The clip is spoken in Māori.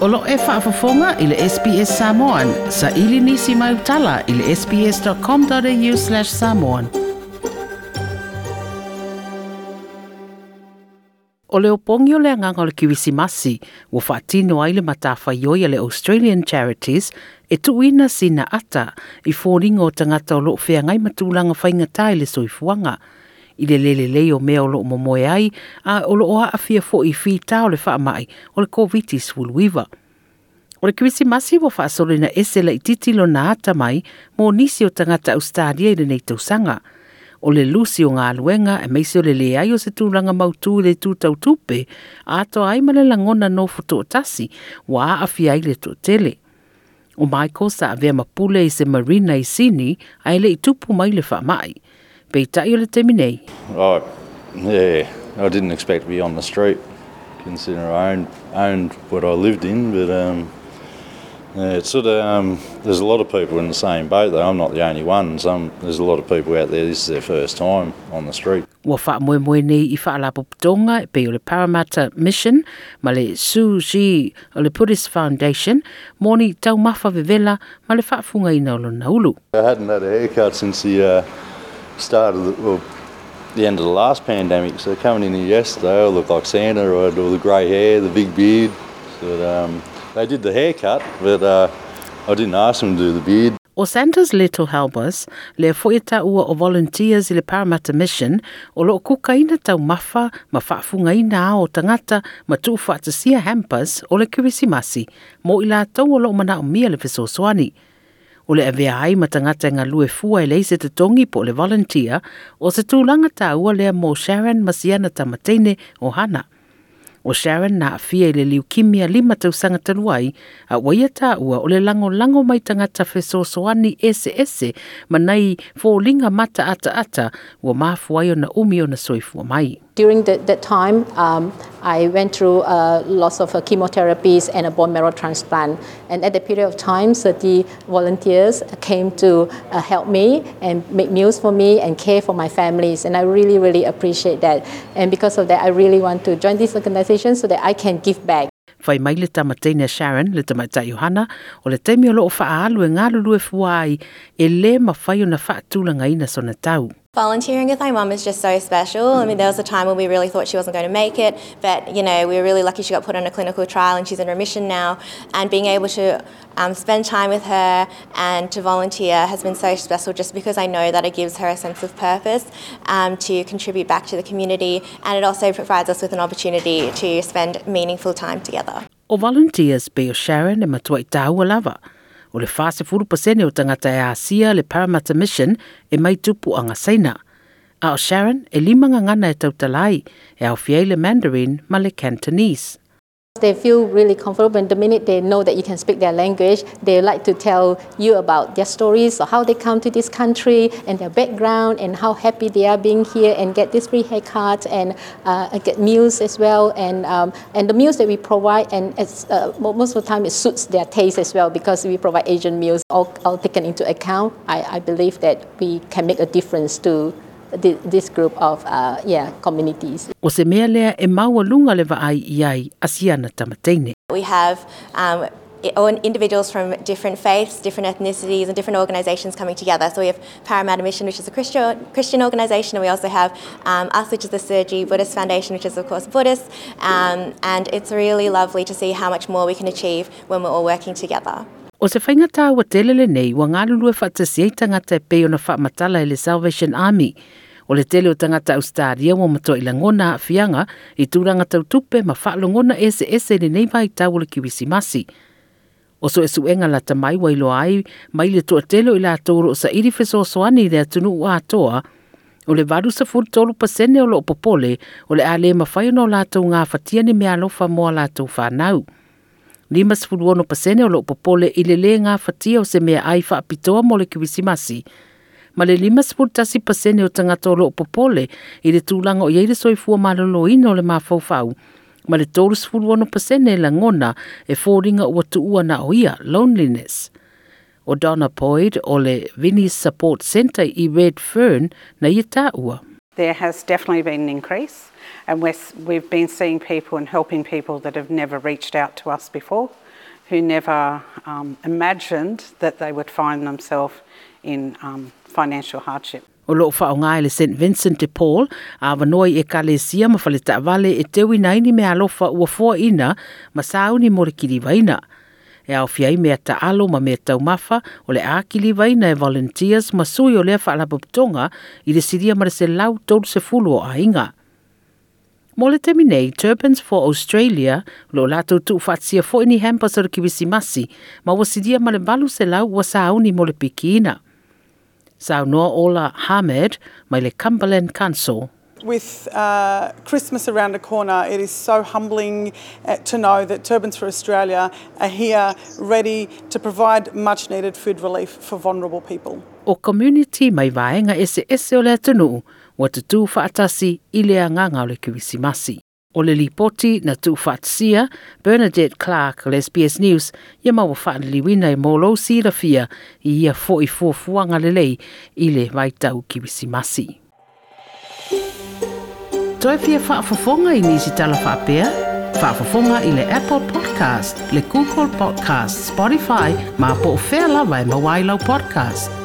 Olo e whaafafonga i le SPS Samoan. Sa ili nisi mai utala i le sps.com.au slash samoan. O leo pongio le anganga o le kiwisi masi, wa whaatino ai le matafa ioia le Australian Charities, e tuina sina ata i fōringo o tangata o loo whea ngai matulanga whaingata i le soifuanga. I le lele le o mea o loo momoe ai, a o loo haa fia fo i tau le whaamai o le COVID-19 wuluiva. O le kiwisi masi wa wha asole na ese la ititi na ata mai mo nisi o tangata stadia i nei tausanga. O le lusi o ngā luenga e meisi o le leai o se tūranga mautū le tūtau tupe a ato ai male la no futo o tasi wa a fiai le tele. O Michael sa avea mapule i se marina i sini a ele i tupu mai le wha mai. Peitai o le teminei. Oh, yeah, I didn't expect to be on the street. Considering I owned, owned what I lived in, but um, Yeah, it's sort of, um, there's a lot of people in the same boat though. I'm not the only one. Some there's a lot of people out there. This is their first time on the street. i pe o le Parramatta Mission ma le o le Buddhist Foundation moni tau vevela ma le whaafunga i naulu. I hadn't had a haircut since the uh, start of the, well, the end of the last pandemic. So coming in here yesterday, I looked like Santa. I had all the grey hair, the big beard. So that, um, They did the haircut, but uh, I didn't ask them to do the beard. O Santa's Little Helpers, le foita ua o volunteers i le Parramatta Mission, o lo kuka tau mafa, ma ina o tangata, ma tū whaatasia hampers o le kirisimasi, mo i tau o lo mana o mia le fisoswani. O le avea ai ma tangata e ngā lue fua i e leise te tongi po le volunteer, o se tūlanga tau ua lea mo Sharon Masiana Tamateine o Hana o Sharon na afia i le liukimia lima tausanga tanuai a waia tāua o le lango lango mai tangata fesosoani ese ese manai fōlinga mata ata ata ua mafuai o na umi o na soifua mai. during the, that time, um, I went through uh, lots of uh, chemotherapies and a bone marrow transplant. And at that period of time, 30 volunteers came to uh, help me and make meals for me and care for my families. And I really, really appreciate that. And because of that, I really want to join this organization so that I can give back. Fai mai le tamateina Sharon le tamaita Johanna o le teimi o loo faa e ngā lulu e e le ina sona tau. Volunteering with my mum is just so special. I mean, there was a time when we really thought she wasn't going to make it, but you know, we were really lucky she got put on a clinical trial and she's in remission now. And being able to um, spend time with her and to volunteer has been so special just because I know that it gives her a sense of purpose um, to contribute back to the community and it also provides us with an opportunity to spend meaningful time together. O volunteers be Sharon and matuai tau o le fase furu pasene o tangata e asia le Parramatta Mission e mai tupu anga saina. A Sharon e limanga ngana e tautalai e au fiei le Mandarin ma le Cantonese. They feel really comfortable and the minute they know that you can speak their language, they like to tell you about their stories or how they come to this country and their background and how happy they are being here and get this free haircut and uh, get meals as well and um, and the meals that we provide and uh, most of the time it suits their taste as well because we provide Asian meals all, all taken into account. I, I believe that we can make a difference to this group of uh, yeah, communities. O se mea lea e maua lunga le vaai asiana tamateine. We have um, individuals from different faiths, different ethnicities, and different organisations coming together. So we have Parramatta Mission, which is a Christian, Christian organisation, and we also have um, us, which is the Sergi Buddhist Foundation, which is of course Buddhist. Um, and it's really lovely to see how much more we can achieve when we're all working together. O se whainga tā wa telele nei, wa ngā lulue wha te siei tangata e peo na wha matala e le Salvation Army. O le tele o tangata Australia wa mato i langona a fianga i tūranga tau tupe ma wha longona ese ese le nei vai tau le kiwisi masi. O so esu enga la tamai wa ilo ai, mai le tua telo i la atoro o sa iri fe soani le atunu ua atoa, o le vadu sa furu tolu pasene o lo popole o le ale mawhai o no la tau ngā fatia ni mea lofa mo la tau whanau lima sifuru ono pasene lo upopole ilele ngā fatia o se mea aifa apitoa mole kiwisimasi. Ma le lima sifuru tasi pasene o tangata olo upopole ile tūlanga o yeire soifua malolo ino le mafaufau. Ma le tōru sifuru ono pasene la ngona e fōringa ua tuua na oia loneliness. O Donna Poid o le Vinnie Support Centre i Red Fern na ia tāua. There has definitely been an increase, and we're, we've been seeing people and helping people that have never reached out to us before, who never um, imagined that they would find themselves in um, financial hardship. o loo faaaogā i le st vincent de paul avanoa e e i ekalesia ma faletaʻavale e teu inai ni mea alofa ua foaʻiina ma sauni mo le kilivaina e au fiai mea ta alo ma mea tau mafa o le akili vaina e volunteers ma sui o lea whaalapaptonga i le siria ma le se lau tolu se fulu o ainga. Mo le temi nei, Turbans for Australia, lo lato tu whaatsia fo ini hampas o le masi ma wasidia ma le balu se lau wa sauni mo le pikiina. Saunoa Ola Hamed, mai le Cumberland Council. with uh, Christmas around the corner, it is so humbling uh, to know that Turbans for Australia are here ready to provide much needed food relief for vulnerable people. O community mai vaenga ese ese o le atunuu, wa tutu whaatasi i le anganga o le kiwisimasi. O le lipoti na tu whaatsia, Bernadette Clark, le SBS News, ia maua whaaniliwina e mōlou sirafia i ia fo i lelei i le vaitau kiwisimasi. toi fia whaafafonga i nisi tala whaapea? Whaafafonga i le Apple Podcast, le Google Podcast, Spotify, ma po o whea lawa e mawailau podcast.